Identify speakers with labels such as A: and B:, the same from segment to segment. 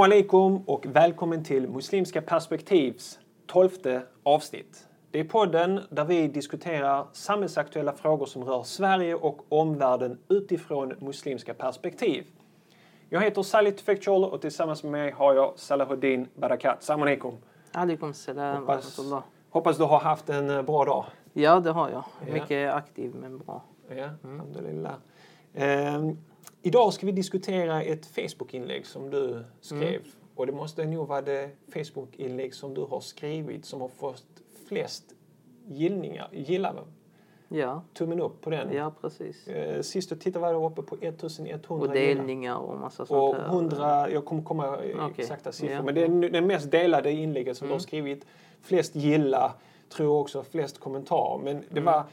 A: Assalamu alaikum och välkommen till Muslimska perspektivs tolfte avsnitt. Det är podden där vi diskuterar samhällsaktuella frågor som rör Sverige och omvärlden utifrån muslimska perspektiv. Jag heter Salih Tufekcioglu och tillsammans med mig har jag Salahuddin Barakat. Salam alaikum.
B: Alaikum salam
A: hoppas, hoppas du har haft en eh, bra dag.
B: Ja, det har jag. Mycket aktiv men bra.
A: Ja, mm. alhamdulillah. Eh, idag ska vi diskutera ett Facebook-inlägg som du skrev. Mm. Och det måste nog vara det Facebook-inlägg som du har skrivit som har fått flest gillningar, gillar
B: Ja.
A: Tummen upp på den.
B: Ja, precis.
A: Eh, sist jag tittade var det uppe på 1100
B: Och delningar och massa sånt
A: Och 100, jag kommer komma okay. exakta siffror. Ja. Men det är den mest delade inlägget som mm. du har mm. skrivit. Flest gilla, tror jag också flest kommentarer. Men det mm. var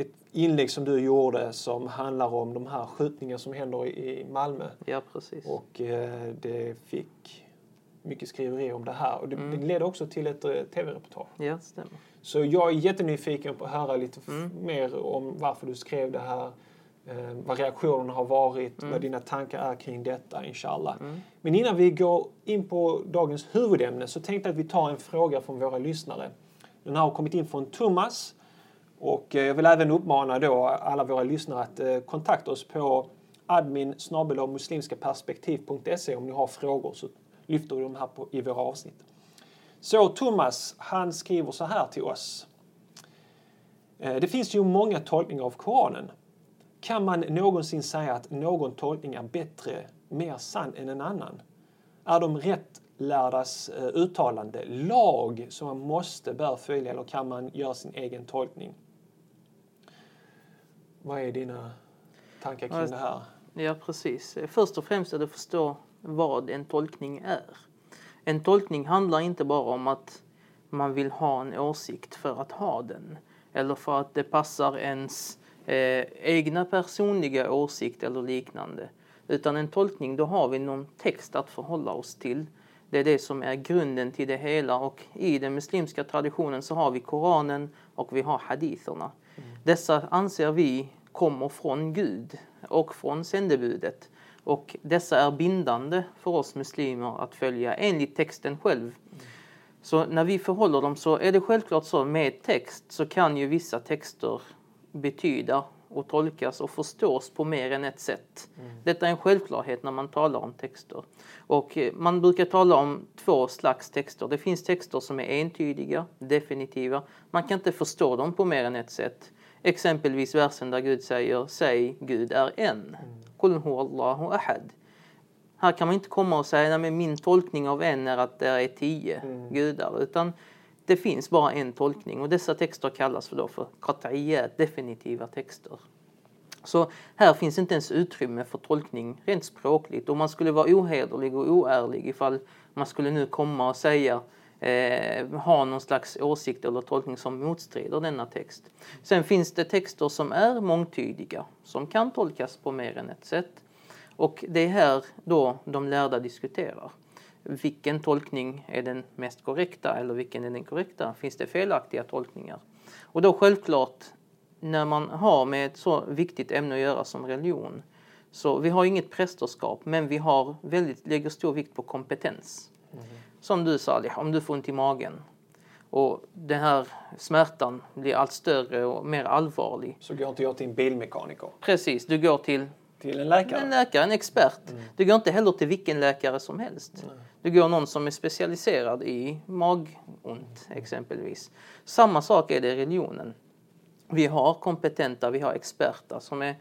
A: ett inlägg som du gjorde som handlar om de här skjutningarna som händer i Malmö.
B: Ja, precis.
A: Och eh, det fick mycket skriverier om det här. Och det, mm. det ledde också till ett uh, tv-reportage.
B: Ja, stämmer.
A: Så jag är jättenyfiken på att höra lite mm. mer om varför du skrev det här. Eh, vad reaktionerna har varit, mm. vad dina tankar är kring detta, inshallah. Mm. Men innan vi går in på dagens huvudämne så tänkte jag att vi tar en fråga från våra lyssnare. Den har kommit in från Thomas och eh, jag vill även uppmana då alla våra lyssnare att eh, kontakta oss på admin muslimskaperspektiv.se om ni har frågor så lyfter vi dem här på, i våra avsnitt. Så Thomas, han skriver så här till oss. Eh, det finns ju många tolkningar av Koranen. Kan man någonsin säga att någon tolkning är bättre, mer sann än en annan? Är de rättlärdas uttalande lag som man måste, bör följa eller kan man göra sin egen tolkning? Vad är dina tankar kring det här?
B: Ja, precis. Först och främst är det att förstå vad en tolkning är. En tolkning handlar inte bara om att man vill ha en åsikt för att ha den eller för att det passar ens eh, egna personliga åsikt eller liknande. Utan en tolkning, då har vi någon text att förhålla oss till. Det är det som är grunden till det hela och i den muslimska traditionen så har vi Koranen och vi har haditherna. Mm. Dessa anser vi kommer från Gud och från sändebudet. Och dessa är bindande för oss muslimer att följa enligt texten själv. Så när vi förhåller dem så är det självklart så med text så kan ju vissa texter betyda och tolkas och förstås på mer än ett sätt. Mm. Detta är en självklarhet när man talar om texter. Och eh, man brukar tala om två slags texter. Det finns texter som är entydiga, definitiva. Man kan inte förstå dem på mer än ett sätt. Exempelvis versen där Gud säger Säg Gud är en. Mm. Ahad. Här kan man inte komma och säga att min tolkning av en är att det är tio mm. gudar. Utan det finns bara en tolkning och dessa texter kallas för, då för qat'iyat, definitiva texter. Så här finns inte ens utrymme för tolkning rent språkligt och man skulle vara ohederlig och oärlig ifall man skulle nu komma och säga eh, ha någon slags åsikt eller tolkning som motstrider denna text. Sen finns det texter som är mångtydiga, som kan tolkas på mer än ett sätt. Och det är här då de lärda diskuterar. Vilken tolkning är den mest korrekta eller vilken är den korrekta? Finns det felaktiga tolkningar? Och då självklart, när man har med ett så viktigt ämne att göra som religion, så vi har inget prästerskap, men vi har väldigt, lägger stor vikt på kompetens. Mm. Som du Salih, om du får ont i magen och den här smärtan blir allt större och mer allvarlig.
A: Så går inte jag till en bilmekaniker?
B: Precis, du går till
A: till en läkare?
B: En läkare, en expert. Mm. Du går inte heller till vilken läkare som helst. Mm. Du går någon som är specialiserad i magont exempelvis. Samma sak är det i religionen. Vi har kompetenta, vi har experter som är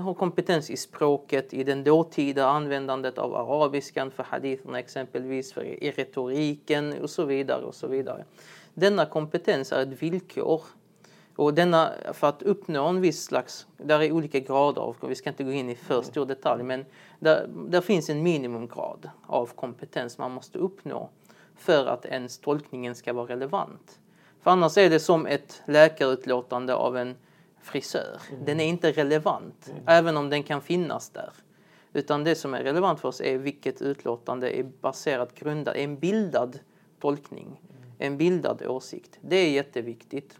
B: har kompetens i språket, i den dåtida användandet av arabiskan för haditherna exempelvis, för i retoriken och så vidare. och så vidare. Denna kompetens är ett villkor och denna, för att uppnå en viss slags, där är olika grader av, vi ska inte gå in i för stor detalj, men där, där finns en minimumgrad av kompetens man måste uppnå för att ens tolkningen ska vara relevant. För annars är det som ett läkarutlåtande av en frisör. Mm. Den är inte relevant, mm. även om den kan finnas där. Utan det som är relevant för oss är vilket utlåtande är baserat, grundat, en bildad tolkning, mm. en bildad åsikt. Det är jätteviktigt.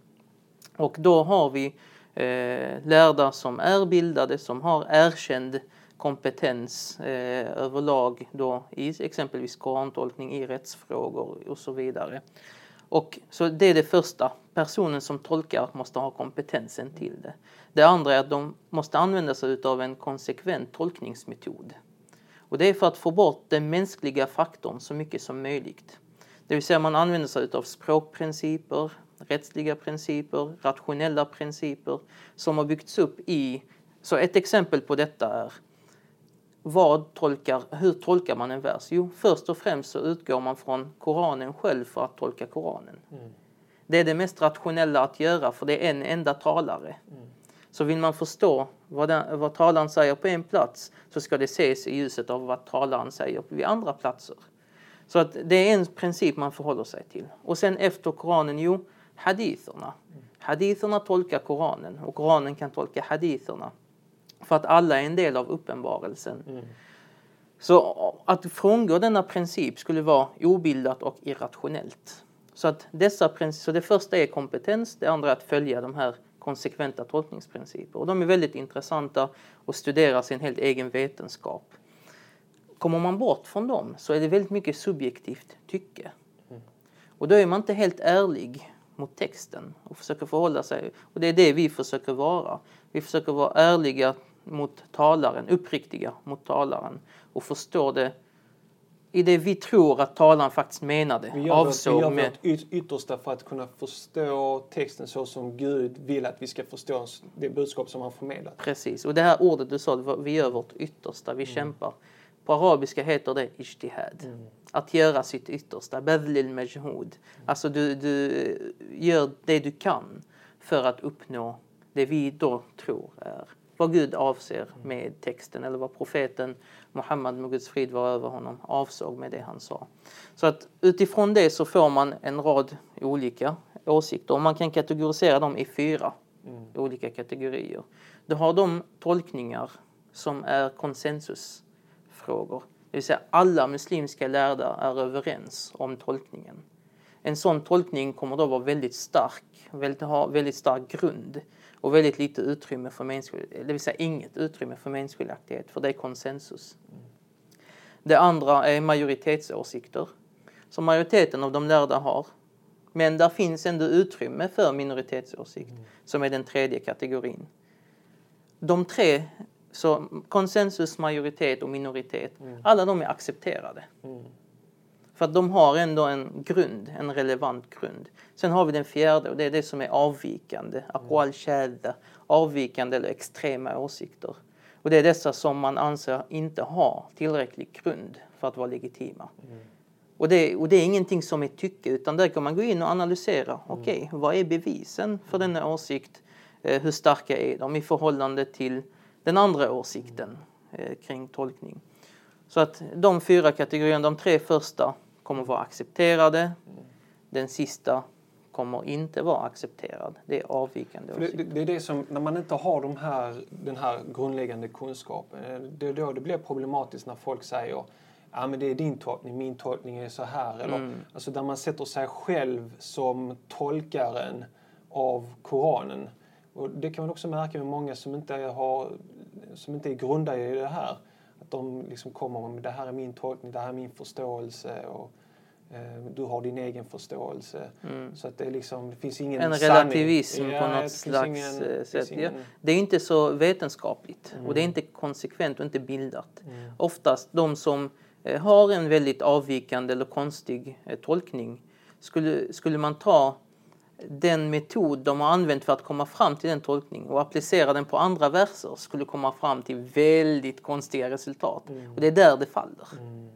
B: Och då har vi eh, lärda som är bildade, som har erkänd kompetens eh, överlag då i exempelvis korantolkning, i rättsfrågor och så vidare. Och, så det är det första. Personen som tolkar måste ha kompetensen till det. Det andra är att de måste använda sig av en konsekvent tolkningsmetod. Och det är för att få bort den mänskliga faktorn så mycket som möjligt. Det vill säga man använder sig av språkprinciper, rättsliga principer, rationella principer som har byggts upp i... Så ett exempel på detta är vad tolkar, hur tolkar man en vers? Jo, först och främst så utgår man från Koranen själv för att tolka Koranen. Mm. Det är det mest rationella att göra för det är en enda talare. Mm. Så vill man förstå vad, den, vad talaren säger på en plats så ska det ses i ljuset av vad talaren säger vid andra platser. Så att det är en princip man förhåller sig till. Och sen efter Koranen, jo, haditherna. Haditherna tolkar Koranen och Koranen kan tolka haditherna. För att alla är en del av uppenbarelsen. Mm. Så att frångå denna princip skulle vara obildat och irrationellt. Så, att dessa, så det första är kompetens, det andra är att följa de här konsekventa tolkningsprinciper. Och de är väldigt intressanta och studeras i en helt egen vetenskap. Kommer man bort från dem så är det väldigt mycket subjektivt tycke. Mm. Och då är man inte helt ärlig mot texten och försöker förhålla sig. Och det är det vi försöker vara. Vi försöker vara ärliga mot talaren, uppriktiga mot talaren och förstå det i det vi tror att talaren faktiskt menade.
A: Vi gör, avsåg vi gör med... vårt yttersta för att kunna förstå texten så som Gud vill att vi ska förstå det budskap som han förmedlar.
B: Precis, och det här ordet du sa, vi gör vårt yttersta, vi mm. kämpar. På arabiska heter det ijtihad. Mm. Att göra sitt yttersta, badlil majhud. Mm. Alltså du, du gör det du kan för att uppnå det vi då tror är vad Gud avser med texten eller vad profeten Muhammad med Guds frid var över honom avsåg med det han sa. Så att utifrån det så får man en rad olika åsikter och man kan kategorisera dem i fyra mm. olika kategorier. Du har de tolkningar som är konsensusfrågor. Det vill säga alla muslimska lärda är överens om tolkningen. En sån tolkning kommer då vara väldigt stark, väldigt, ha väldigt stark grund och väldigt lite utrymme för meningsskiljaktighet, det vill säga inget utrymme för meningsskiljaktighet, för det är konsensus. Det andra är majoritetsåsikter, som majoriteten av de lärda har. Men där finns ändå utrymme för minoritetsåsikt, mm. som är den tredje kategorin. De tre, så konsensus, majoritet och minoritet, mm. alla de är accepterade. Mm. För att de har ändå en grund, en relevant grund. Sen har vi den fjärde och det är det som är avvikande, aqwal shadda, avvikande eller extrema åsikter. Och det är dessa som man anser inte har tillräcklig grund för att vara legitima. Mm. Och, det, och det är ingenting som är tycke utan där kan man gå in och analysera. Mm. Okej, okay, vad är bevisen för denna åsikt? Eh, hur starka är de i förhållande till den andra åsikten eh, kring tolkning? Så att de fyra kategorierna, de tre första kommer vara accepterade. Den sista kommer inte vara accepterad. Det är avvikande
A: det, det, är det som, när man inte har de här, den här grundläggande kunskapen, eh, det är då det blir problematiskt när folk säger ja men det är din tolkning, min tolkning är så här. Eller, mm. Alltså där man sätter sig själv som tolkaren av Koranen. Och det kan man också märka med många som inte, har, som inte är grundade i det här. Att de liksom kommer med det här är min tolkning, det här är min förståelse. Och, eh, du har din egen förståelse. Mm. Så att det, liksom, det finns ingen
B: En relativism sanning. på något slags ingen, sätt. Ingen... Ja. Det är inte så vetenskapligt mm. och det är inte konsekvent och inte bildat. Mm. Oftast de som eh, har en väldigt avvikande eller konstig eh, tolkning skulle, skulle man ta den metod de har använt för att komma fram till den tolkningen och applicera den på andra verser skulle komma fram till väldigt konstiga resultat. Mm. Och det är där det faller. Mm.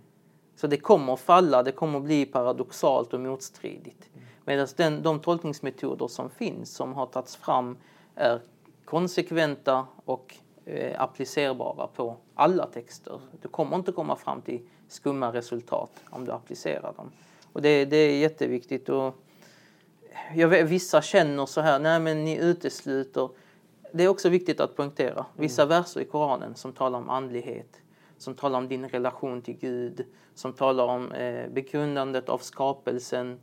B: Så det kommer att falla, det kommer att bli paradoxalt och motstridigt. Mm. Medan den, de tolkningsmetoder som finns, som har tagits fram, är konsekventa och eh, applicerbara på alla texter. Du kommer inte komma fram till skumma resultat om du applicerar dem. Och det, det är jätteviktigt. Och, jag vet, vissa känner så här, nej men ni utesluter. Det är också viktigt att poängtera. Vissa mm. verser i Koranen som talar om andlighet, som talar om din relation till Gud, som talar om eh, begrundandet av skapelsen.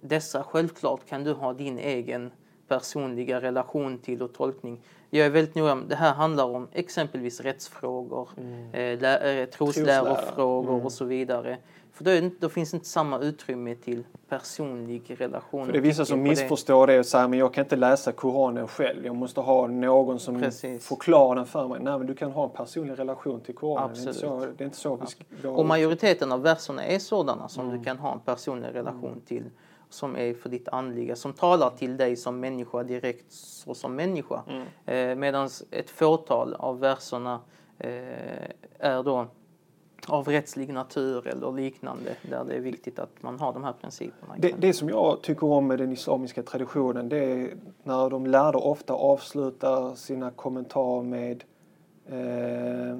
B: Dessa, självklart kan du ha din egen personliga relation till och tolkning. Jag är väldigt noga det här handlar om exempelvis rättsfrågor, mm. eh, eh, troslärofrågor mm. och så vidare. För då, då, finns inte samma utrymme till personlig relation.
A: För det är vissa som missförstår det. det och säger men jag kan inte läsa Koranen själv. Jag måste ha någon som Precis. förklarar den för mig. Nej men du kan ha en personlig relation till Koranen. Absolut. Det är inte så, det är inte så vi ska
B: Och majoriteten av verserna är sådana som mm. du kan ha en personlig relation mm. till som är för ditt andliga, som talar till dig som människa direkt så som människa. Mm. Eh, Medan ett fåtal av verserna eh, är då av rättslig natur eller liknande där det är viktigt att man har de här principerna.
A: Det, det som jag tycker om med den islamiska traditionen det är när de lärde ofta avslutar sina kommentarer med eh,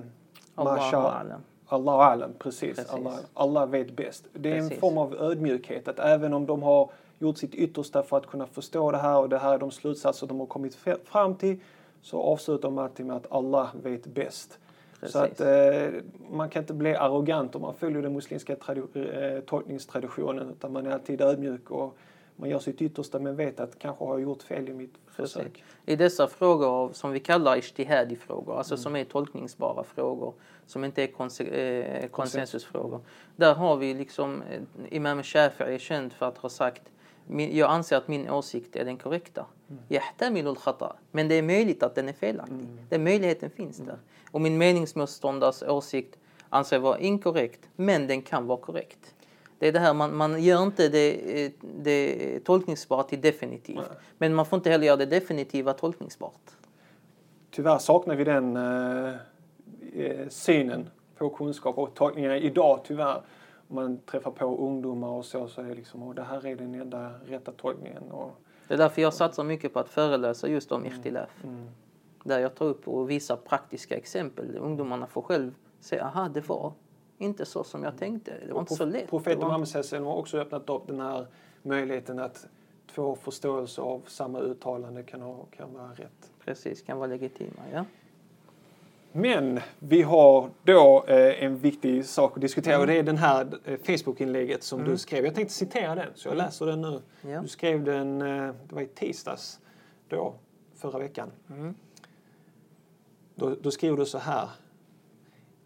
B: alam.
A: Allah alam, precis. precis. Allah, Allah vet bäst. Det är precis. en form av ödmjukhet att även om de har gjort sitt yttersta för att kunna förstå det här och det här är de slutsatser de har kommit fram till så avslutar de alltid med att Allah vet bäst. Precis. Så att eh, man kan inte bli arrogant om man följer den muslimska eh, tolkningstraditionen utan man är alltid ödmjuk och man gör sitt yttersta men vet att kanske har jag gjort fel i mitt Precis. försök.
B: I dessa frågor som vi kallar ishtihadi-frågor, alltså mm. som är tolkningsbara frågor, som inte är konse eh, konsensusfrågor. Där har vi liksom, eh, Imam Shafi'i är känd för att ha sagt jag anser att min åsikt är den korrekta. Mm. Men det är möjligt att den är felaktig. Mm. Den möjligheten finns där. Och min meningsmotståndares åsikt anser jag vara inkorrekt, men den kan vara korrekt. Det är det här, man, man gör inte det, det tolkningsbart till definitivt. Nej. Men man får inte heller göra det definitiva tolkningsbart.
A: Tyvärr saknar vi den eh, eh synen på kunskap och tolkningar idag tyvärr. Man träffar på ungdomar och så, så är det liksom, och det här är den enda rätta tolkningen. Och,
B: det är därför jag satsar mycket på att föreläsa just om. Mm. Mm. Där jag tar upp och visar praktiska exempel. Ungdomarna får själv se, aha det var inte så som jag tänkte. Det var inte så lätt.
A: Profeten Muhammed har också öppnat upp den här möjligheten att två förståelser av samma uttalande kan, ha, kan vara rätt.
B: Precis, kan vara legitima. Ja.
A: Men vi har då eh, en viktig sak att diskutera mm. och det är den här eh, Facebook-inlägget som mm. du skrev. Jag tänkte citera den så jag läser den nu. Ja. Du skrev den, eh, det var i tisdags då, förra veckan. Mm. Då, då skriver du så här.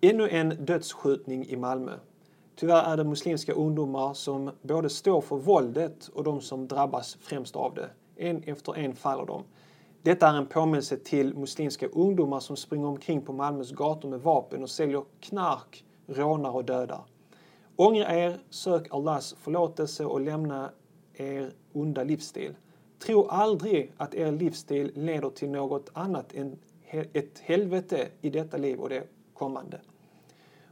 A: Ännu en dödsskjutning i Malmö. Tyvärr är det muslimska ungdomar som både står för våldet och de som drabbas främst av det. En efter en faller de. Detta är en påminnelse till muslimska ungdomar som springer omkring på Malmös gator med vapen och säljer knark, rånar och dödar. Ångra er, sök Allahs förlåtelse och lämna er onda livsstil. Tro aldrig att er livsstil leder till något annat än ett helvete i detta liv och det kommande.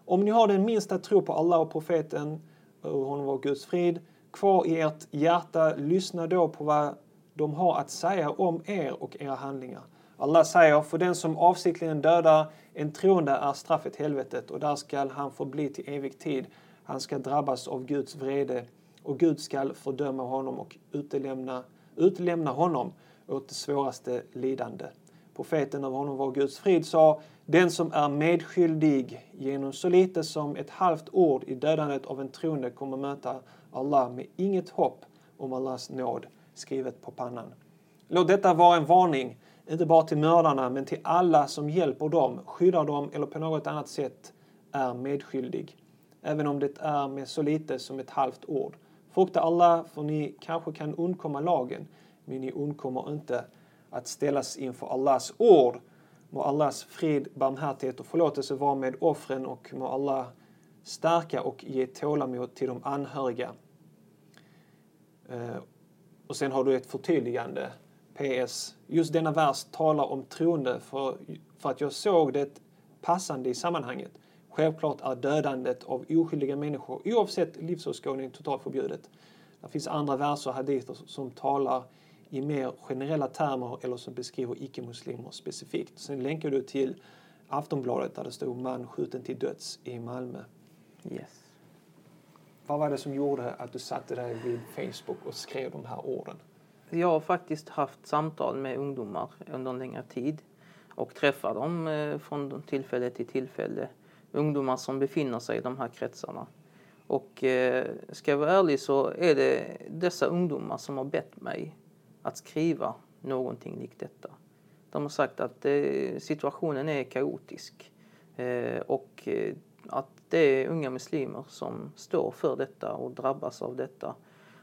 A: Om ni har den minsta tro på Allah och profeten, och honom var Guds frid, kvar i ert hjärta, lyssna då på vad de har att säga om er och era handlingar. Allah säger, för den som avsiktligen dödar en troende är straffet helvetet och där skall han förbli till evig tid. Han ska drabbas av Guds vrede och Gud skall fördöma honom och utelämna, utlämna honom åt det svåraste lidande. Profeten av honom var Guds frid sa, den som är medskyldig genom så lite som ett halvt ord i dödandet av en troende kommer möta Allah med inget hopp om Allahs nåd skrivet på pannan. Låt detta vara en varning, inte bara till mördarna, men till alla som hjälper dem, skyddar dem eller på något annat sätt är medskyldig. Även om det är med så lite som ett halvt ord. Frukta alla, för ni kanske kan undkomma lagen, men ni undkommer inte att ställas inför Allahs ord. Må Allahs frid, barmhärtighet och förlåtelse vara med offren och må Allah stärka och ge tålamod till de anhöriga. Eh, och sen har du ett förtydligande. PS. Just denna vers talar om troende för, för att jag såg det passande i sammanhanget. Självklart är dödandet av oskyldiga människor oavsett livsåskådning totalt förbjudet. Det finns andra verser och haditer som talar i mer generella termer eller som beskriver icke-muslimer specifikt. Sen länkar du till Aftonbladet där det stod man skjuten till döds i Malmö.
B: Yes.
A: Vad var det som gjorde att du satte dig vid Facebook och skrev de här orden?
B: Jag har faktiskt haft samtal med ungdomar under en längre tid och träffar dem eh, från tillfälle till tillfälle. Ungdomar som befinner sig i de här kretsarna. Och eh, ska jag vara ärlig så är det dessa ungdomar som har bett mig att skriva någonting likt detta. De har sagt att eh, situationen är kaotisk och att det är unga muslimer som står för detta och drabbas av detta.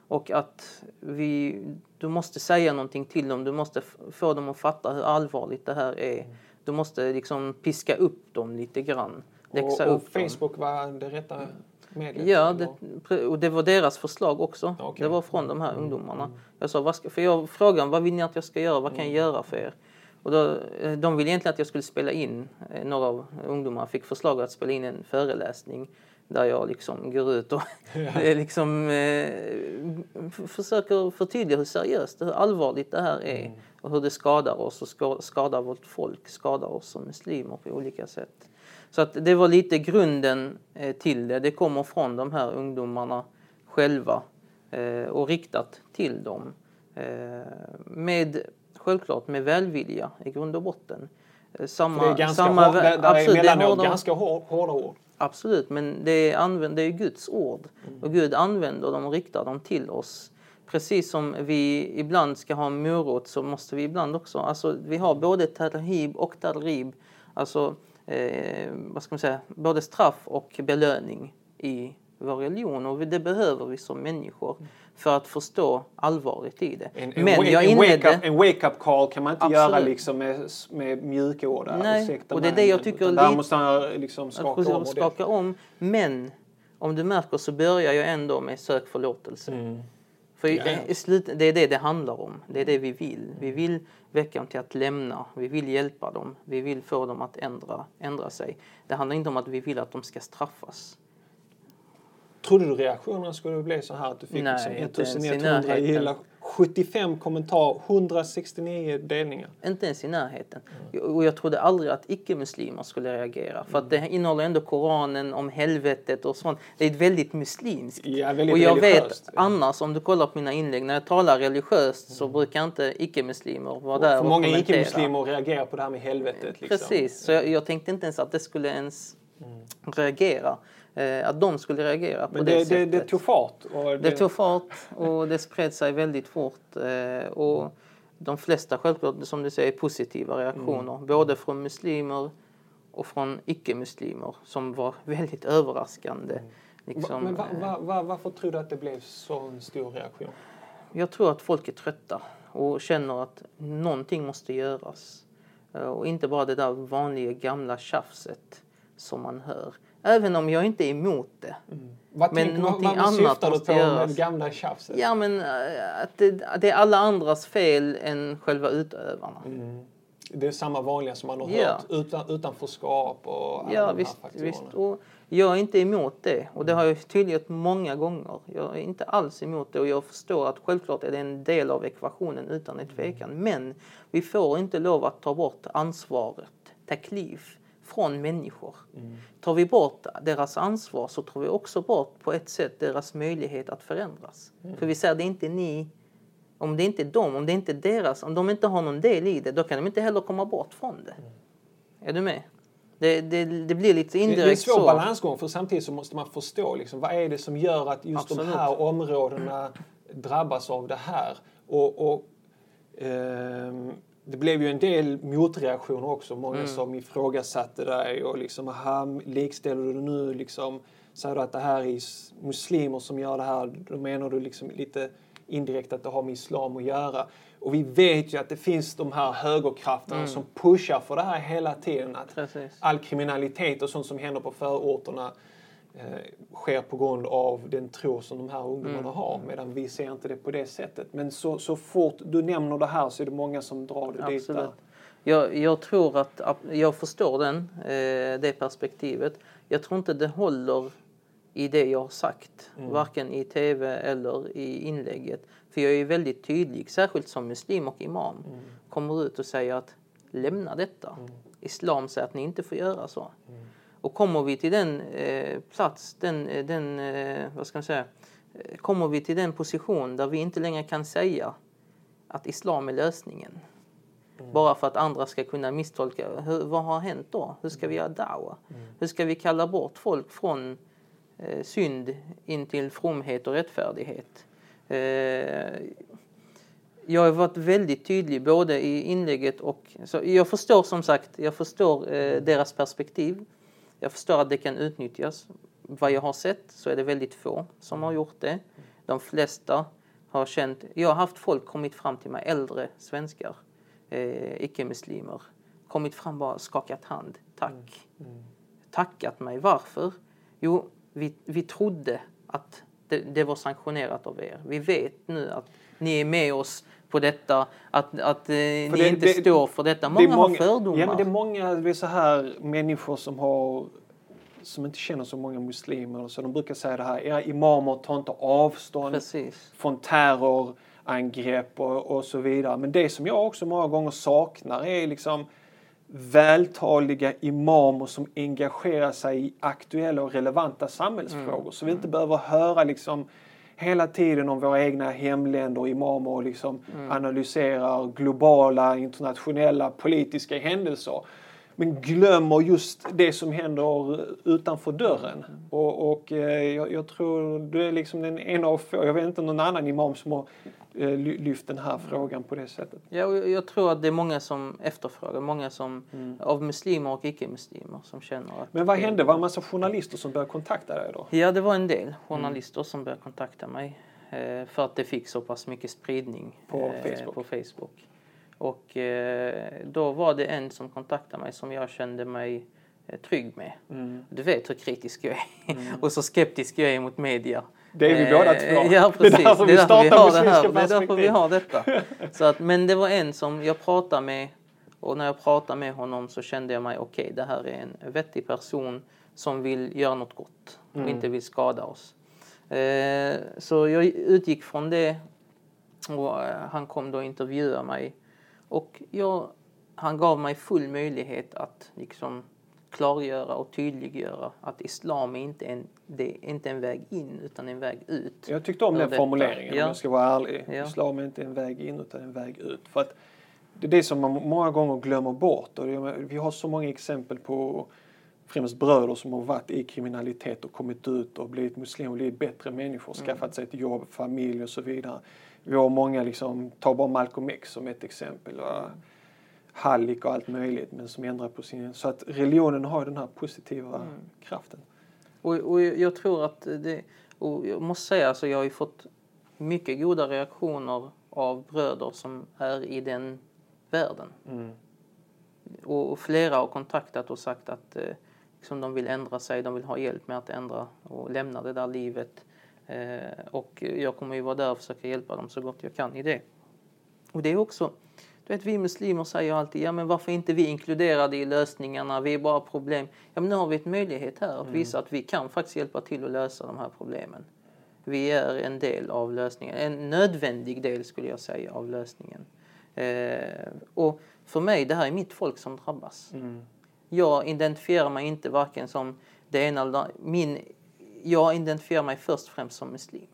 B: Och att vi, du måste säga någonting till dem, du måste få dem att fatta hur allvarligt det här är. Du måste liksom piska upp dem lite grann.
A: Läxa och, och upp Facebook dem. var det rätta
B: mediet? Ja, det, och det var deras förslag också. Okay. Det var från de här ungdomarna. Mm. Jag sa, ska, för jag frågade vad vill ni att jag ska göra, vad kan jag göra för er? Och då, eh, de ville egentligen att jag skulle spela in, eh, några av ungdomarna fick förslag att spela in en föreläsning där jag liksom går ut och liksom, eh, försöker förtydliga hur seriöst, hur allvarligt det här är mm. och hur det skadar oss och skadar vårt folk, skadar oss som muslimer på olika sätt. Så att det var lite grunden eh, till det. Det kommer från de här ungdomarna själva eh, och riktat till dem. Eh, med självklart med välvilja i grund och botten.
A: Eh, samma, det är ganska samma, hår, där, där absolut, är hårda, ganska hårda ord.
B: Absolut, men det är, använd, det är Guds ord mm. och Gud använder dem och riktar dem till oss. Precis som vi ibland ska ha morot så måste vi ibland också, alltså vi har både tarhib och tarrib, alltså eh, vad ska man säga, både straff och belöning i vår religion och det behöver vi som människor för att förstå allvaret i det.
A: En, en, Men jag inledde... En wake-up call kan man inte Absolut. göra liksom med, med mjuka ord.
B: Nej, och det är det jag tycker... Där
A: måste man liksom skaka om.
B: Skaka om. Men om du märker så börjar jag ändå med sök förlåtelse. Mm. För slut, det är det det handlar om. Det är det vi vill. Vi vill väcka dem till att lämna. Vi vill hjälpa dem. Vi vill få dem att ändra, ändra sig. Det handlar inte om att vi vill att de ska straffas.
A: Trodde du reaktionerna skulle bli så här att du fick Nej, liksom 1100 gillar, 75 kommentarer, 169 delningar?
B: Inte ens i närheten. Mm. Och jag trodde aldrig att icke-muslimer skulle reagera. För att det innehåller ändå Koranen om helvetet och sånt. Det är väldigt muslimskt.
A: Ja, väldigt
B: och jag
A: vet
B: annars, om du kollar på mina inlägg, när jag talar religiöst mm. så brukar inte icke-muslimer vara där
A: och För många icke-muslimer reagerar på det här med helvetet.
B: Liksom. Precis, så jag, jag tänkte inte ens att det skulle ens mm. reagera att de skulle reagera på
A: Men
B: det,
A: det
B: sättet.
A: Det, det tog fart?
B: det... det tog fart och det spred sig väldigt fort. Eh, och de flesta självklart, som du säger, positiva reaktioner. Mm. Både från muslimer och från icke-muslimer som var väldigt överraskande. Mm.
A: Liksom, Men va, eh, va, va, varför tror du att det blev så en stor reaktion?
B: Jag tror att folk är trötta och känner att någonting måste göras. Eh, och inte bara det där vanliga gamla tjafset som man hör. Även om jag inte är emot det.
A: Mm. Vad men tänk, någonting vad, vad annat måste göras. med gamla tjafset?
B: Ja, men äh, att det, det, är alla andras fel än själva utövarna. Mm.
A: Det är samma vanliga som man har ja. hört. Utan, utanförskap och alla
B: ja,
A: de
B: visst, här visst. Och jag är inte emot det. Och det har jag tydliggjort många gånger. Jag är inte alls emot det och jag förstår att självklart är det en del av ekvationen utan ett tvekan. Men vi får inte lov att ta bort ansvaret, taklif från människor. Mm. Tar vi bort deras ansvar så tar vi också bort på ett sätt deras möjlighet att förändras. Mm. För vi säger det är inte ni, om det inte är dem, om det inte är deras, om de inte har någon del i det, då kan de inte heller komma bort från det. Mm. Är du med? Det, det, det, blir lite indirekt så. Det är en
A: svår så. balansgång för samtidigt så måste man förstå liksom, vad är det som gör att just Absolut. de här områdena drabbas av det här. Och, och ehm, det blev ju en del motreaktioner också. Många mm. som ifrågasatte dig och liksom, aha, likställer du nu liksom, säger du att det här är muslimer som gör det här, då menar du liksom lite indirekt att det har med islam att göra. Och vi vet ju att det finns de här högerkrafterna mm. som pushar för det här hela tiden. Att
B: Precis.
A: all kriminalitet och sånt som händer på förorterna eh, sker på grund av den tro som de här ungdomarna mm. har. Medan vi ser inte det på det sättet. Men så, så fort du nämner det här så är det många som drar det Absolut. dit. Där.
B: Jag, jag tror att, jag förstår den, eh, det perspektivet. Jag tror inte det håller i det jag har sagt, mm. varken i tv eller i inlägget. För jag är väldigt tydlig, särskilt som muslim och imam, mm. kommer ut och säger att lämna detta. Mm. Islam säger att ni inte får göra så. Mm. Och kommer vi till den eh, plats, den, eh, den eh, vad ska man säga, eh, kommer vi till den position där vi inte längre kan säga att islam är lösningen. Mm. Bara för att andra ska kunna misstolka. Hur, vad har hänt då? Hur ska vi göra dawa? Mm. Hur ska vi kalla bort folk från eh, synd in till fromhet och rättfärdighet? Eh, jag har varit väldigt tydlig både i inlägget och... Så jag förstår som sagt, jag förstår eh, deras perspektiv. Jag förstår att det kan utnyttjas. Vad jag har sett så är det väldigt få som har gjort det. De flesta har känt... Jag har haft folk kommit fram till mig, äldre svenskar, eh, icke-muslimer, kommit fram och bara skakat hand. Tack.
A: Mm.
B: Tackat mig. Varför? Jo, vi, vi trodde att det, det var sanktionerat av er. Vi vet nu att ni är med oss på detta, att, att eh, ni
A: det-
B: inte
A: det-
B: står för detta.
A: Det är
B: Många, har fördomar.
A: Ja, men det är många det är så här, människor som har som inte känner så många muslimer. Så de brukar säga det här, era imamer tar inte avstånd
B: Precis.
A: från terrorangrepp och, och så vidare. Men det som jag också många gånger saknar är liksom vältaliga imamer som engagerar sig i aktuella och relevanta samhällsfrågor. Så vi inte behöver höra liksom hela tiden om våra egna hemländer och imamer och liksom analyserar globala, internationella, politiska händelser. Men glömmer just det som händer utanför dörren. Och, och eh, jag, jag tror du är liksom den ena av få, jag vet inte någon annan imam som har lyft den här frågan på det sättet.
B: Ja, och jag, tror att det är många som efterfrågar, många som,
A: Mm.
B: av muslimer och icke-muslimer som känner att...
A: Men vad hände? Var det en massa journalister som började kontakta dig då?
B: Ja, det var en del
A: Mm.
B: journalister som började kontakta mig eh, för att det fick så pass mycket spridning
A: På
B: eh,
A: Facebook.
B: på Facebook. Och eh, då var det en som kontaktade mig som jag kände mig eh, trygg med.
A: Mm.
B: Du vet hur kritisk jag är och så skeptisk jag är mot media.
A: Det är vi
B: Eh,
A: båda två.
B: Ja, precis.
A: Det är därför vi startar
B: har det här.
A: Muslimska
B: Det är därför vi har detta. Så att, men det var en som jag pratade med och när jag pratade med honom så kände jag mig okej, det här är en vettig person som vill göra något gott och
A: Mm.
B: inte vill skada oss. Eh, så jag utgick från det och eh, han kom då och intervjuade mig och jag, han gav mig full möjlighet att liksom klargöra och tydliggöra att islam är inte en, det är inte en väg in utan en väg ut.
A: Jag tyckte om den
B: detta.
A: formuleringen
B: Ja.
A: om jag ska vara ärlig.
B: Ja.
A: Islam är inte en väg in utan en väg ut. För att det är det som man många gånger glömmer bort. Och vi har så många exempel på främst bröder som har varit i kriminalitet och kommit ut och blivit muslimer och blivit bättre människor,
B: Mm.
A: skaffat sig ett jobb, familj och så vidare. Vi har många, liksom, ta bara Malcolm X som ett exempel. Va? Hallik och allt möjligt, men som ändrar på sin... Så att religionen har den här positiva
B: Mm.
A: kraften.
B: Och, och jag tror att det, och jag måste säga alltså jag har fått mycket goda reaktioner av bröder som är i den världen.
A: Mm.
B: Och, och flera har kontaktat och sagt att eh, liksom de vill ändra sig, de vill ha hjälp med att ändra och lämna det där livet. Eh, och jag kommer ju vara där och försöka hjälpa dem så gott jag kan i det. Och det är också, vet vi muslimer säger alltid, ja men varför inte vi inkluderade i lösningarna, vi är bara problem. Ja men nu har vi ett möjlighet här att visa att vi kan faktiskt hjälpa till att lösa de här problemen. Vi är en del av lösningen, en nödvändig del skulle jag säga av lösningen. Eh, och för mig, det här är mitt folk som drabbas.
A: Mm.
B: Jag identifierar mig inte varken som det ena eller det andra. min, Jag identifierar mig först och främst som muslim.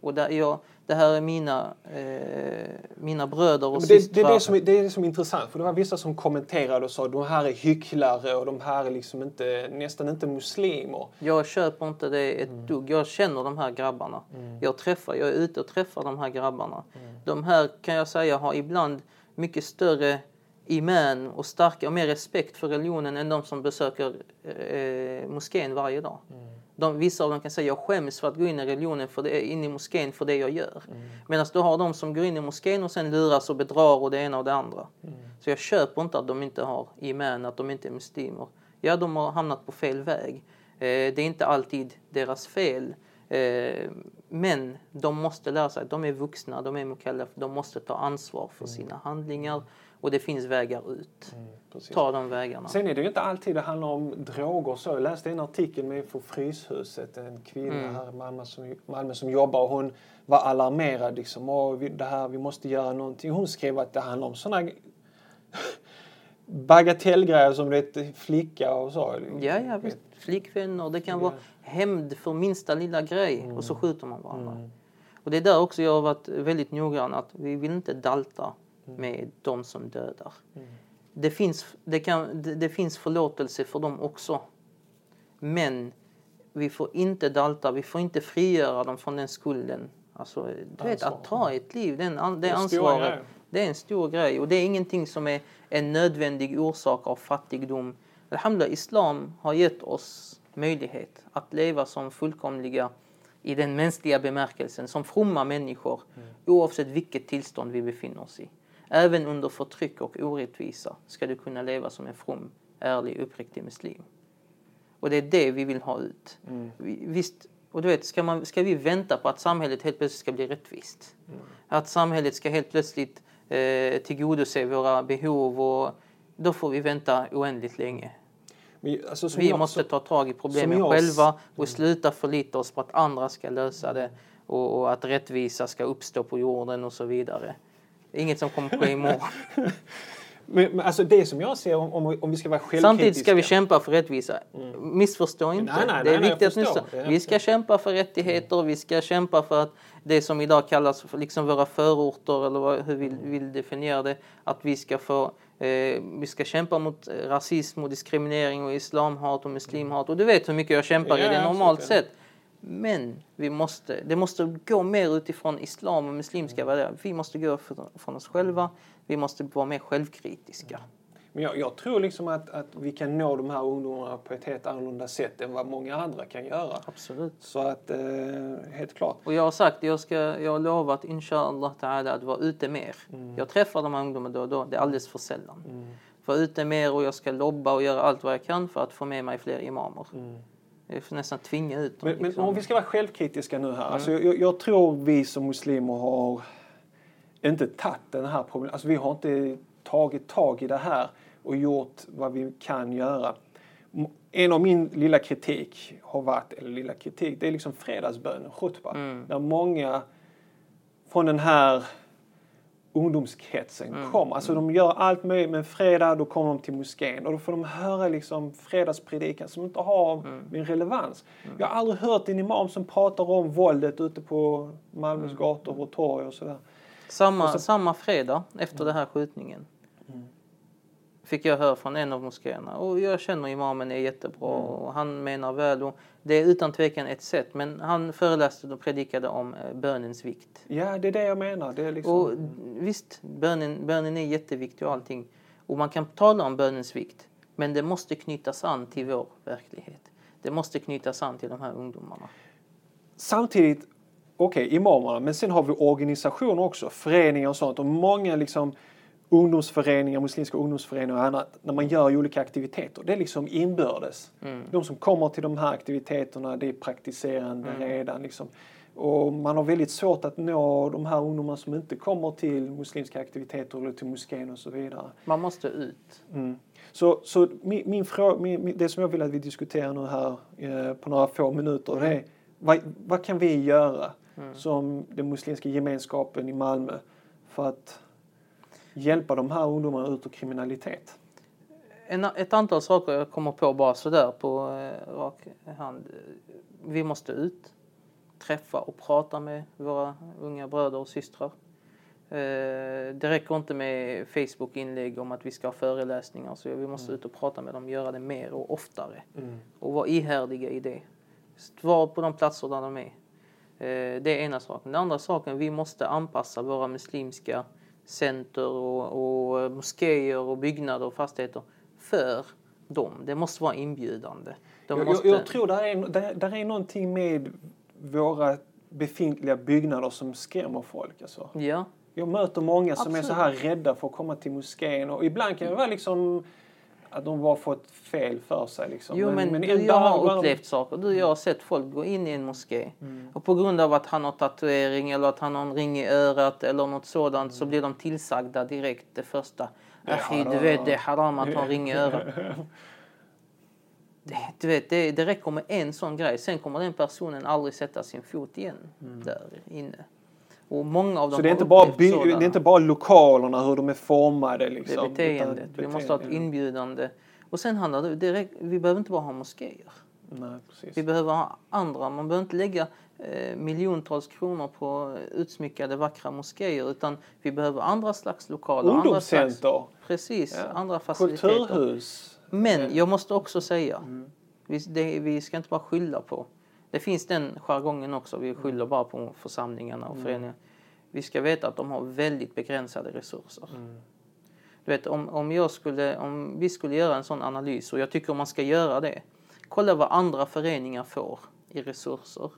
B: Och där jag, det här är mina, eh, mina bröder och
A: Men det, det,
B: systrar.
A: är det, som, är- det är det som är intressant. För det var vissa som kommenterade och sa de här är hycklare och de här är liksom inte, nästan inte muslimer.
B: Jag köper inte det
A: Mm.
B: ett dugg. Jag känner de här grabbarna. Jag, träffar, jag är ute och träffar de här grabbarna.
A: Mm.
B: De här kan jag säga har ibland mycket större iman och starkare och mer respekt för religionen än de som besöker eh, moskén varje dag.
A: Mm.
B: De, vissa av dem kan säga jag skäms för att gå in i religionen, för det, in i moskén för det jag gör.
A: Mm.
B: Medan du har de som går in i moskén och sen luras och bedrar och det ena och det andra.
A: Mm.
B: Så jag köper inte att de inte har iman, att de inte är muslimer. Ja, de har hamnat på fel väg. Eh, det är inte alltid deras fel. Eh, men de måste lära sig, de är vuxna, de är mukallaf, de måste ta ansvar för sina handlingar och det finns vägar ut.
A: Precis.
B: Ta de vägarna.
A: Sen är det ju inte alltid det handlar om droger och så. Jag läste en artikel med från Fryshuset, en kvinna
B: Mm.
A: här i Malmö som, Malmö som jobbar och hon var alarmerad liksom. Och vi, det här, vi måste göra någonting. Hon skrev att det handlar om sådana bagatellgrejer som du vet, flicka och så.
B: Ja, ja, visst. Flickvänner, det kan vara hämnd för minsta lilla grej och så skjuter man varandra. Och det är där också jag har varit väldigt noggrann att vi vill inte dalta med de som dödar. Det, finns, det, kan, det, det finns förlåtelse för dem också. Men vi får inte dalta, vi får inte frigöra dem från den skulden Alltså, du vet, att ta ett liv, den, det ansvaret, det är en stor grej. Och det är ingenting som är en nödvändig orsak av fattigdom. Alhamdulillah, Islam har gett oss möjlighet att leva som fullkomliga i den mänskliga bemärkelsen, som fromma människor
A: Mm.
B: oavsett vilket tillstånd vi befinner oss i. Även under förtryck och orättvisa ska du kunna leva som en from, ärlig, uppriktig muslim. Och det är det vi vill ha ut.
A: Mm.
B: Vi, visst, och du vet, ska, man, ska vi vänta på att samhället helt plötsligt ska bli rättvist?
A: Mm.
B: Att samhället ska helt plötsligt eh, tillgodose våra behov och då får vi vänta oändligt länge.
A: Men, alltså,
B: Vi
A: jag-
B: måste ta tag i problemen
A: jag- Mm.
B: själva och sluta förlita oss på att andra ska lösa det och, och att rättvisa ska uppstå på jorden och så vidare. Inget som kommer ske imorgon.
A: Men, men alltså det som jag ser om, om, vi ska vara självkritiska.
B: Samtidigt ska vi kämpa för rättvisa. Missförstå inte.
A: Nej, nej,
B: det är
A: nej, nej,
B: viktigt
A: jag
B: att.
A: Det är
B: Vi ska kämpa för rättigheter, vi ska kämpa för att det som idag kallas för liksom våra förorter eller vad, hur vi vill definiera det, att vi ska få eh, vi ska kämpa mot rasism och diskriminering och islamhat och muslimhat. Och du vet hur mycket jag kämpar
A: Ja,
B: i det
A: absolut,
B: normalt
A: ja.
B: sett. Men vi måste, det måste gå mer utifrån islam och muslimska värderingar. Vi måste gå från oss själva. Vi måste vara mer självkritiska.
A: Men jag, jag tror liksom att, att vi kan nå de här ungdomarna på ett helt annorlunda sätt än vad många andra kan göra.
B: Absolut.
A: Så att, eh, helt klart.
B: Och jag har sagt, jag, ska, jag har lovat inshallah ta'ala att vara ute mer. Jag träffar de här ungdomarna då och då, det är alldeles för sällan. Vara ute mer och jag ska lobba och göra allt vad jag kan för att få med mig fler imamer. Jag får nästan tvinga ut dem.
A: Men, men
B: liksom.
A: om vi ska vara självkritiska nu här. Alltså jag, jag tror vi som muslimer har inte tagit den här problemet. Alltså vi har inte tagit tag i det här och gjort vad vi kan göra. En av min lilla kritik har varit, eller lilla kritik, det är liksom fredagsbönen, khutba. Där många från den här ungdomskretsen kommer. Alltså de gör allt möjligt, men fredag då kommer de till moskén och då får de höra liksom fredagspredikan som inte har en relevans. Jag har aldrig hört en imam som pratar om våldet ute på Malmös gator och torg och sådär.
B: Samma,
A: Och så-
B: samma fredag efter den här skjutningen
A: Mm.
B: Fick jag höra från en av moskéerna. Och jag känner imamen är jättebra
A: Mm.
B: och han menar väl. Och det är utan tvekan ett sätt. Men han föreläste och predikade om eh, bönens vikt.
A: Ja, det är det jag menar. Det är liksom...
B: Och visst, bönen, bönen är jätteviktig och allting. Och man kan tala om bönens vikt. Men det måste knytas an till vår verklighet. Det måste knytas an till de här ungdomarna.
A: Samtidigt, okej, imamerna, men sen har vi organisationer också, föreningar och sånt. Och många liksom ungdomsföreningar, muslimska ungdomsföreningar och annat, när man gör olika aktiviteter, det är liksom inbördes. De som kommer till de här aktiviteterna, det är praktiserande redan. Liksom. Och man har väldigt svårt att nå de här ungdomarna som inte kommer till muslimska aktiviteter eller till moskén och så vidare.
B: Man måste ut.
A: Mm. Så, så min, min fråga, min, min, det som jag vill att vi diskuterar nu här eh, på några få minuter, det är vad, vad kan vi göra som den muslimska gemenskapen i Malmö för att hjälpa de här ungdomarna ut ur kriminalitet?
B: En, ett antal saker jag kommer på bara sådär på eh, rak hand. Vi måste ut, träffa och prata med våra unga bröder och systrar. Eh, det räcker inte med Facebook-inlägg om att vi ska ha föreläsningar. Så vi måste ut och prata med dem, göra det mer och oftare. Och vara ihärdiga i det. Vara på de platser där de är. Eh, det är ena saken. Den andra saken, vi måste anpassa våra muslimska center och, och moskéer och byggnader och fastigheter för dem. Det måste vara inbjudande. De
A: Jag,
B: måste...
A: jag, jag tror där är, där, där är någonting med våra befintliga byggnader som skrämmer folk. Alltså.
B: Ja,
A: Jag möter många som är så
B: Absolut.
A: här rädda för att komma till moskén och ibland kan det vara liksom att de bara fått fel för sig. Liksom.
B: Jo men, du,
A: ändå
B: jag har upplevt saker. Du, jag har sett folk gå in i en moské
A: Mm.
B: och på grund av att han har tatuering eller att han har en ring i örat eller något sådant så blir de tillsagda direkt det första. Achi, du
A: haram."
B: vet det är haram att ha en ring i örat. Det, du vet, det, det räcker med en sån grej. Sen kommer den personen aldrig sätta sin fot igen där inne. Och många av dem
A: Mm. Så det är, inte bara
B: upplevt
A: by-
B: sådana.
A: det är inte bara lokalerna, hur de är formade.
B: Det
A: Liksom,
B: är beteendet.
A: utan
B: Vi måste ha ett inbjudande. Och sen handlar det, det räck- vi behöver inte bara ha moskéer.
A: Nej.
B: Vi behöver ha andra. Man behöver inte lägga eh, miljontals kronor på utsmyckade vackra moskéer utan vi behöver andra slags lokaler. Andra slags,
A: Ungdomscenter,
B: precis,
A: Ja.
B: andra faciliteter.
A: kulturhus.
B: Men jag måste också säga, vi, det, vi ska inte bara skylla på Det finns den jargongen också. Vi skyller bara på församlingarna och föreningarna. Vi ska veta att de har väldigt begränsade resurser. Du vet, om, om, jag skulle, om vi skulle göra en sån analys, och jag tycker man ska göra det. Kolla vad andra föreningar får i resurser.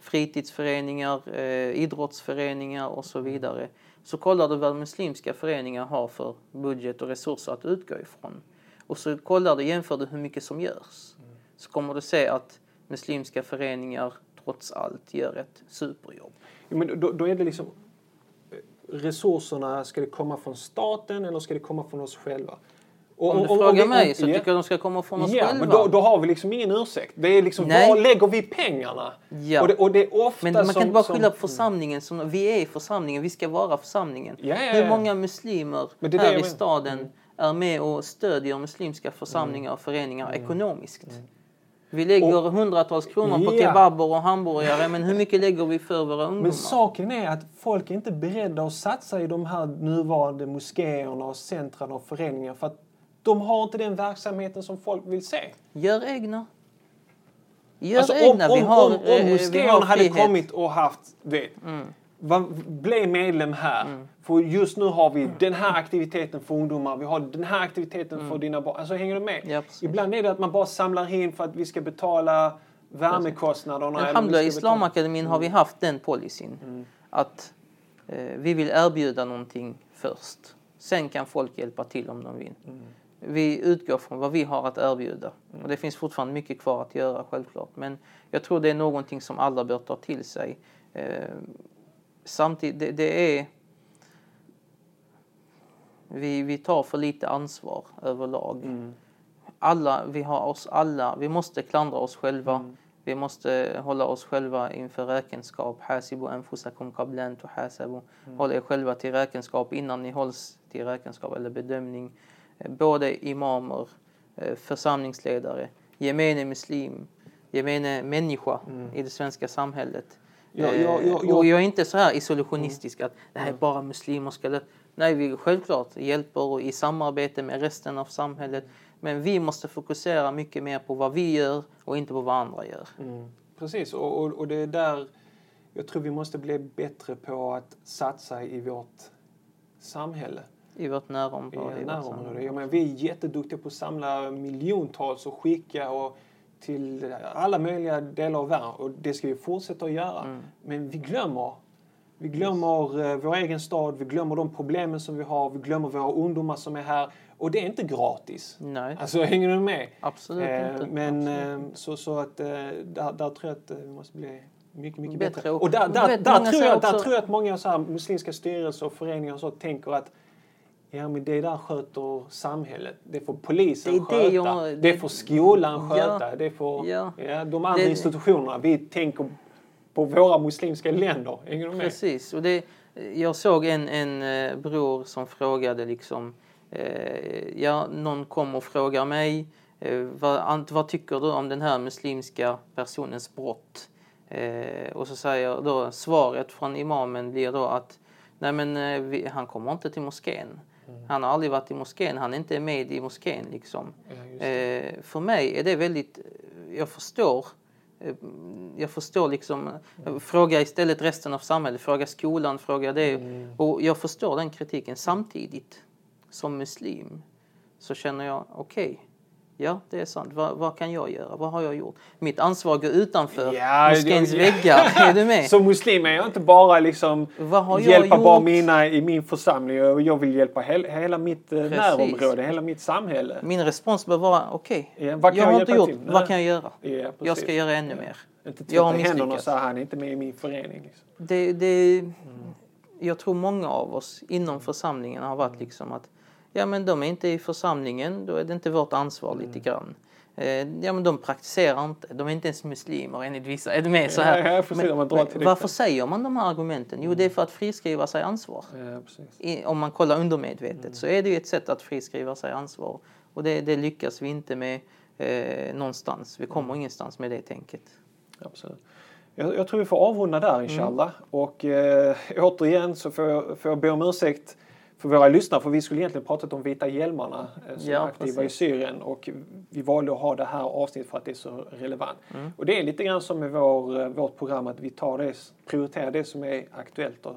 B: Fritidsföreningar, eh, idrottsföreningar och så vidare. Så kollar du vad muslimska föreningar har för budget och resurser att utgå ifrån. Och så kollar du, jämför du hur mycket som görs. Så kommer du se att muslimska föreningar trots allt gör ett superjobb.
A: Ja, men då, då är det liksom eh, resurserna, ska det komma från staten eller ska det komma från oss själva? Och,
B: Om du
A: och-
B: frågar
A: och-
B: mig så
A: ja.
B: tycker jag de ska komma från oss
A: Ja,
B: själva.
A: men då, då har vi liksom ingen ursäkt. Det är liksom,
B: Nej.
A: var lägger vi pengarna?
B: Ja.
A: Och, det, och det är ofta
B: Men man
A: som,
B: kan inte bara skylla på församlingen. Som, vi är församlingen, vi ska vara församlingen.
A: Ja, ja,
B: Hur många muslimer
A: Men det är det
B: här i staden är med och stödjer muslimska församlingar och föreningar ekonomiskt? Vi lägger hundratals kronor på
A: Ja.
B: kebaber och hamburgare, men hur mycket lägger vi för våra ungdomar?
A: Men saken är att folk är inte beredda att satsa i de här nuvarande moskéerna och centren och föreningar för att de har inte den verksamheten som folk vill se.
B: Gör egna. Gör
A: Alltså, om,
B: egna. vi
A: om,
B: har,
A: om,
B: eh,
A: om
B: vi
A: moskéerna hade.
B: Mm.
A: kommit och haft, vet, var, bli medlem här. För just nu har vi den här aktiviteten för ungdomar, vi har den här aktiviteten för dina barn. Alltså hänger du med?
B: Mm. Ja.
A: Ibland är det att man bara samlar in för att vi ska betala värmekostnaderna.
B: Alhamdulillah, i Islamakademin har vi haft den policyn.
A: Mm.
B: Att eh, vi vill erbjuda någonting först. Sen kan folk hjälpa till om de vill.
A: Mm.
B: Vi utgår från vad vi har att erbjuda. Och det finns fortfarande mycket kvar att göra självklart. Men jag tror det är någonting som alla bör ta till sig. Eh, samtidigt, det, det är... Vi, vi tar för lite ansvar överlag
A: Mm.
B: alla, vi har oss alla, vi måste klandra oss själva. Vi måste hålla oss själva inför räkenskap. Hasibu anfusakum tuhasabu. Håll er själva till räkenskap innan ni hålls till räkenskap eller bedömning. Både imamer, eh, församlingsledare, gemene muslim, gemene människa i det svenska samhället.
A: Ja, ja,
B: Eh,
A: ja, ja.
B: Och jag är inte så här isolationistisk att det här är bara muslimer ska lö- Nej, vi självklart hjälper och i samarbete med resten av samhället. Men vi måste fokusera mycket mer på vad vi gör och inte på vad andra gör.
A: Mm. Precis, och, och, och det är där jag tror vi måste bli bättre på att satsa i vårt samhälle.
B: I vårt närområde.
A: i
B: i vårt samhälle.
A: Jag menar, vi är jätteduktiga på att samla miljontals och skicka och till alla möjliga delar av världen och det ska vi fortsätta att göra.
B: Mm.
A: Men vi glömmer. Vi glömmer eh, vår egen stad, vi glömmer de problemen som vi har, vi glömmer våra ungdomar som är här. Och det är inte gratis.
B: Nej,
A: Alltså, hänger du med?
B: absolut
A: Eh,
B: inte.
A: Men
B: Absolut.
A: eh, så, så att eh, där, där tror jag att eh, vi måste bli mycket, mycket
B: Bättre.
A: bättre.
B: Och-
A: där, där, där,
B: många
A: tror jag, där
B: också-
A: tror jag att många så här muslimska styrelser och föreningar och så tänker att Ja, men det där sköter samhället. Det får polisen
B: Det är det
A: sköta.
B: jag-
A: det
B: det-
A: får skolan
B: Ja.
A: sköta. Det får
B: Ja.
A: ja, de andra
B: Det-
A: institutionerna. Vi tänker på våra muslimska länder. Hänger du med?
B: Precis. Och det, jag såg en, en eh, bror som frågade liksom, eh, ja, någon kom och frågar mig, eh, vad, vad tycker du om den här muslimska personens brott? Eh, och så säger då, svaret från imamen blir då att nej men eh, vi, han kommer inte till moskén. Han har aldrig varit i moskén, han är inte med i moskén liksom.
A: Ja.
B: Eh, för mig är det väldigt, jag förstår eh, jag förstår liksom, fråga istället resten av samhället, fråga skolan, fråga det.
A: Mm.
B: Och jag förstår den kritiken. Samtidigt, som muslim, så känner jag, okej, ja det är sant. Vad, vad kan jag göra? Vad har jag gjort? Mitt ansvar går utanför
A: Ja,
B: moskéns
A: det-
B: väggar. Är du med?
A: Som muslim är jag inte bara liksom hjälpa
B: gjort?
A: bara mina i min församling. Jag vill hjälpa hela, hela mitt eh, närområde, hela mitt samhälle.
B: Min respons bör vara, okej,
A: Ja, vad kan
B: jag
A: jag
B: har inte gjort,
A: till?
B: vad kan jag göra?
A: Ja,
B: Jag
A: precis.
B: ska göra ännu mer.
A: Inte
B: Jag har
A: tvätta händerna
B: misslyckats.
A: säga han är inte med i min förening. Liksom.
B: Det, det, Jag tror många av oss inom församlingen har varit liksom att ja men de är inte i församlingen, då är det inte vårt ansvar
A: Mm.
B: lite grann. Eh, ja men de praktiserar inte, de är inte ens muslimer enligt vissa. Är du med så här?
A: Ja,
B: men
A: det.
B: varför säger man de här argumenten? Jo det är för att friskriva sig ansvar.
A: Ja.
B: I, om man kollar undermedvetet
A: Mm.
B: så är det ju ett sätt att friskriva sig ansvar. Och det, det lyckas vi inte med eh, någonstans. Vi kommer
A: Mm.
B: ingenstans med det tänket.
A: Absolut. Jag, jag tror vi får avrunda där inshallah.
B: Mm.
A: Och eh, återigen så får jag, får jag be om ursäkt för våra lyssnare för vi skulle egentligen pratat om vita hjälmarna eh, som
B: Ja,
A: är aktiva
B: precis.
A: i Syrien och vi valde att ha det här avsnittet för att det är så relevant. Och det är lite grann som med vår, eh, vårt program att vi tar det, prioriterar det som är aktuellt. Och,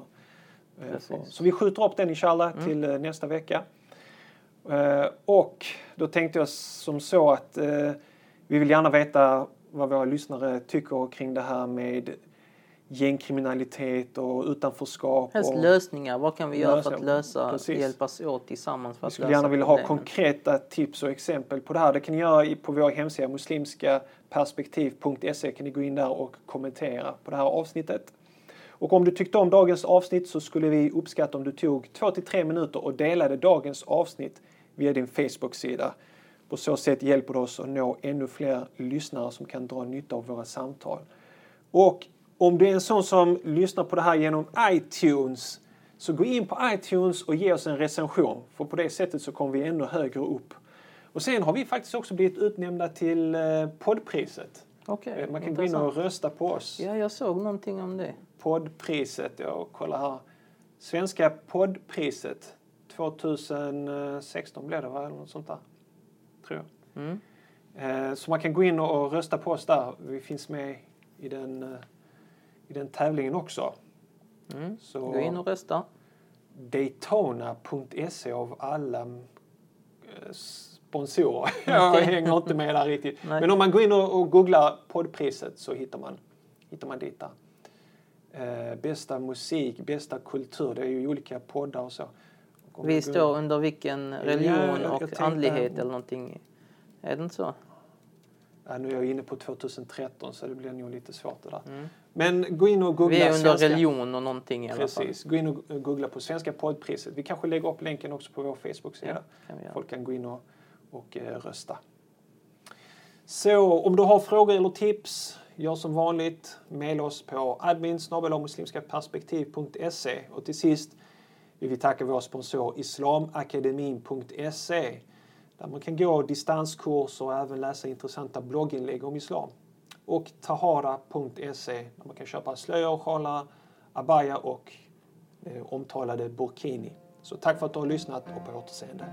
A: eh, så vi skjuter upp den inshallah till eh, nästa vecka. Och då tänkte jag som så att vi vill gärna veta vad våra lyssnare tycker kring det här med gängkriminalitet och utanförskap.
B: Helst
A: och
B: lösningar. Vad kan vi göra för att
A: Lösningar.
B: lösa,
A: Precis.
B: hjälpas åt tillsammans för
A: vi
B: att
A: skulle
B: lösa
A: gärna vilja ha konkreta tips och exempel på det här. Det kan ni göra på vår hemsida muslimskaperspektiv.se. kan ni gå in där och kommentera på det här avsnittet. Och om du tyckte om dagens avsnitt så skulle vi uppskatta om du tog två till tre minuter och delade dagens avsnitt via din Facebook-sida. På så sätt hjälper du oss att nå ännu fler lyssnare som kan dra nytta av våra samtal. Och om du är en sån som lyssnar på det här genom iTunes så gå in på iTunes och ge oss en recension. För på det sättet så kommer vi ännu högre upp. Och sen har vi faktiskt också blivit utnämnda till eh, poddpriset.
B: Okej,
A: Eh, Man kan gå in
B: intressant.
A: och rösta på oss.
B: Ja, jag såg någonting om det.
A: Poddpriset, jag kollar här. Svenska poddpriset 2016 blev det va? Eller något sånt där. Tror jag.
B: Mm.
A: Eh, Så man kan gå in och rösta på oss där. Vi finns med i den, i den tävlingen också.
B: Mm.
A: Så
B: Gå in och rösta.
A: Daytona.se av alla eh, sponsorer. Jag hänger inte med där riktigt.
B: Nej.
A: Men om man går in och, googlar poddpriset så hittar man, hittar man dit där. Eh, bästa musik, bästa kultur, det är ju olika poddar och så. Och
B: Vi står under vilken religion
A: jag- jag
B: och
A: tänkte-
B: andlighet eller någonting. Är det inte så?
A: Ja, nu är jag inne på 2013 så det blir nog lite svårt det där.
B: Mm.
A: Men gå in och googla
B: Vi är under
A: svenska.
B: religion och någonting i alla fall.
A: Precis. Gå in och googla på Svenska poddpriset. Vi kanske lägger upp länken också på vår Facebook-sida.
B: Ja, kan.
A: Folk kan gå in och, och eh, rösta. Så om du har frågor eller tips, gör som vanligt. Maila oss på admin. Och till sist vill vi tacka vår sponsor islamakademin.se där man kan gå distanskurser och även läsa intressanta blogginlägg om islam. Och tahara.se där man kan köpa slöjor, sjalar, abaya och eh, omtalade burkini. Så tack för att du har lyssnat och på återseende.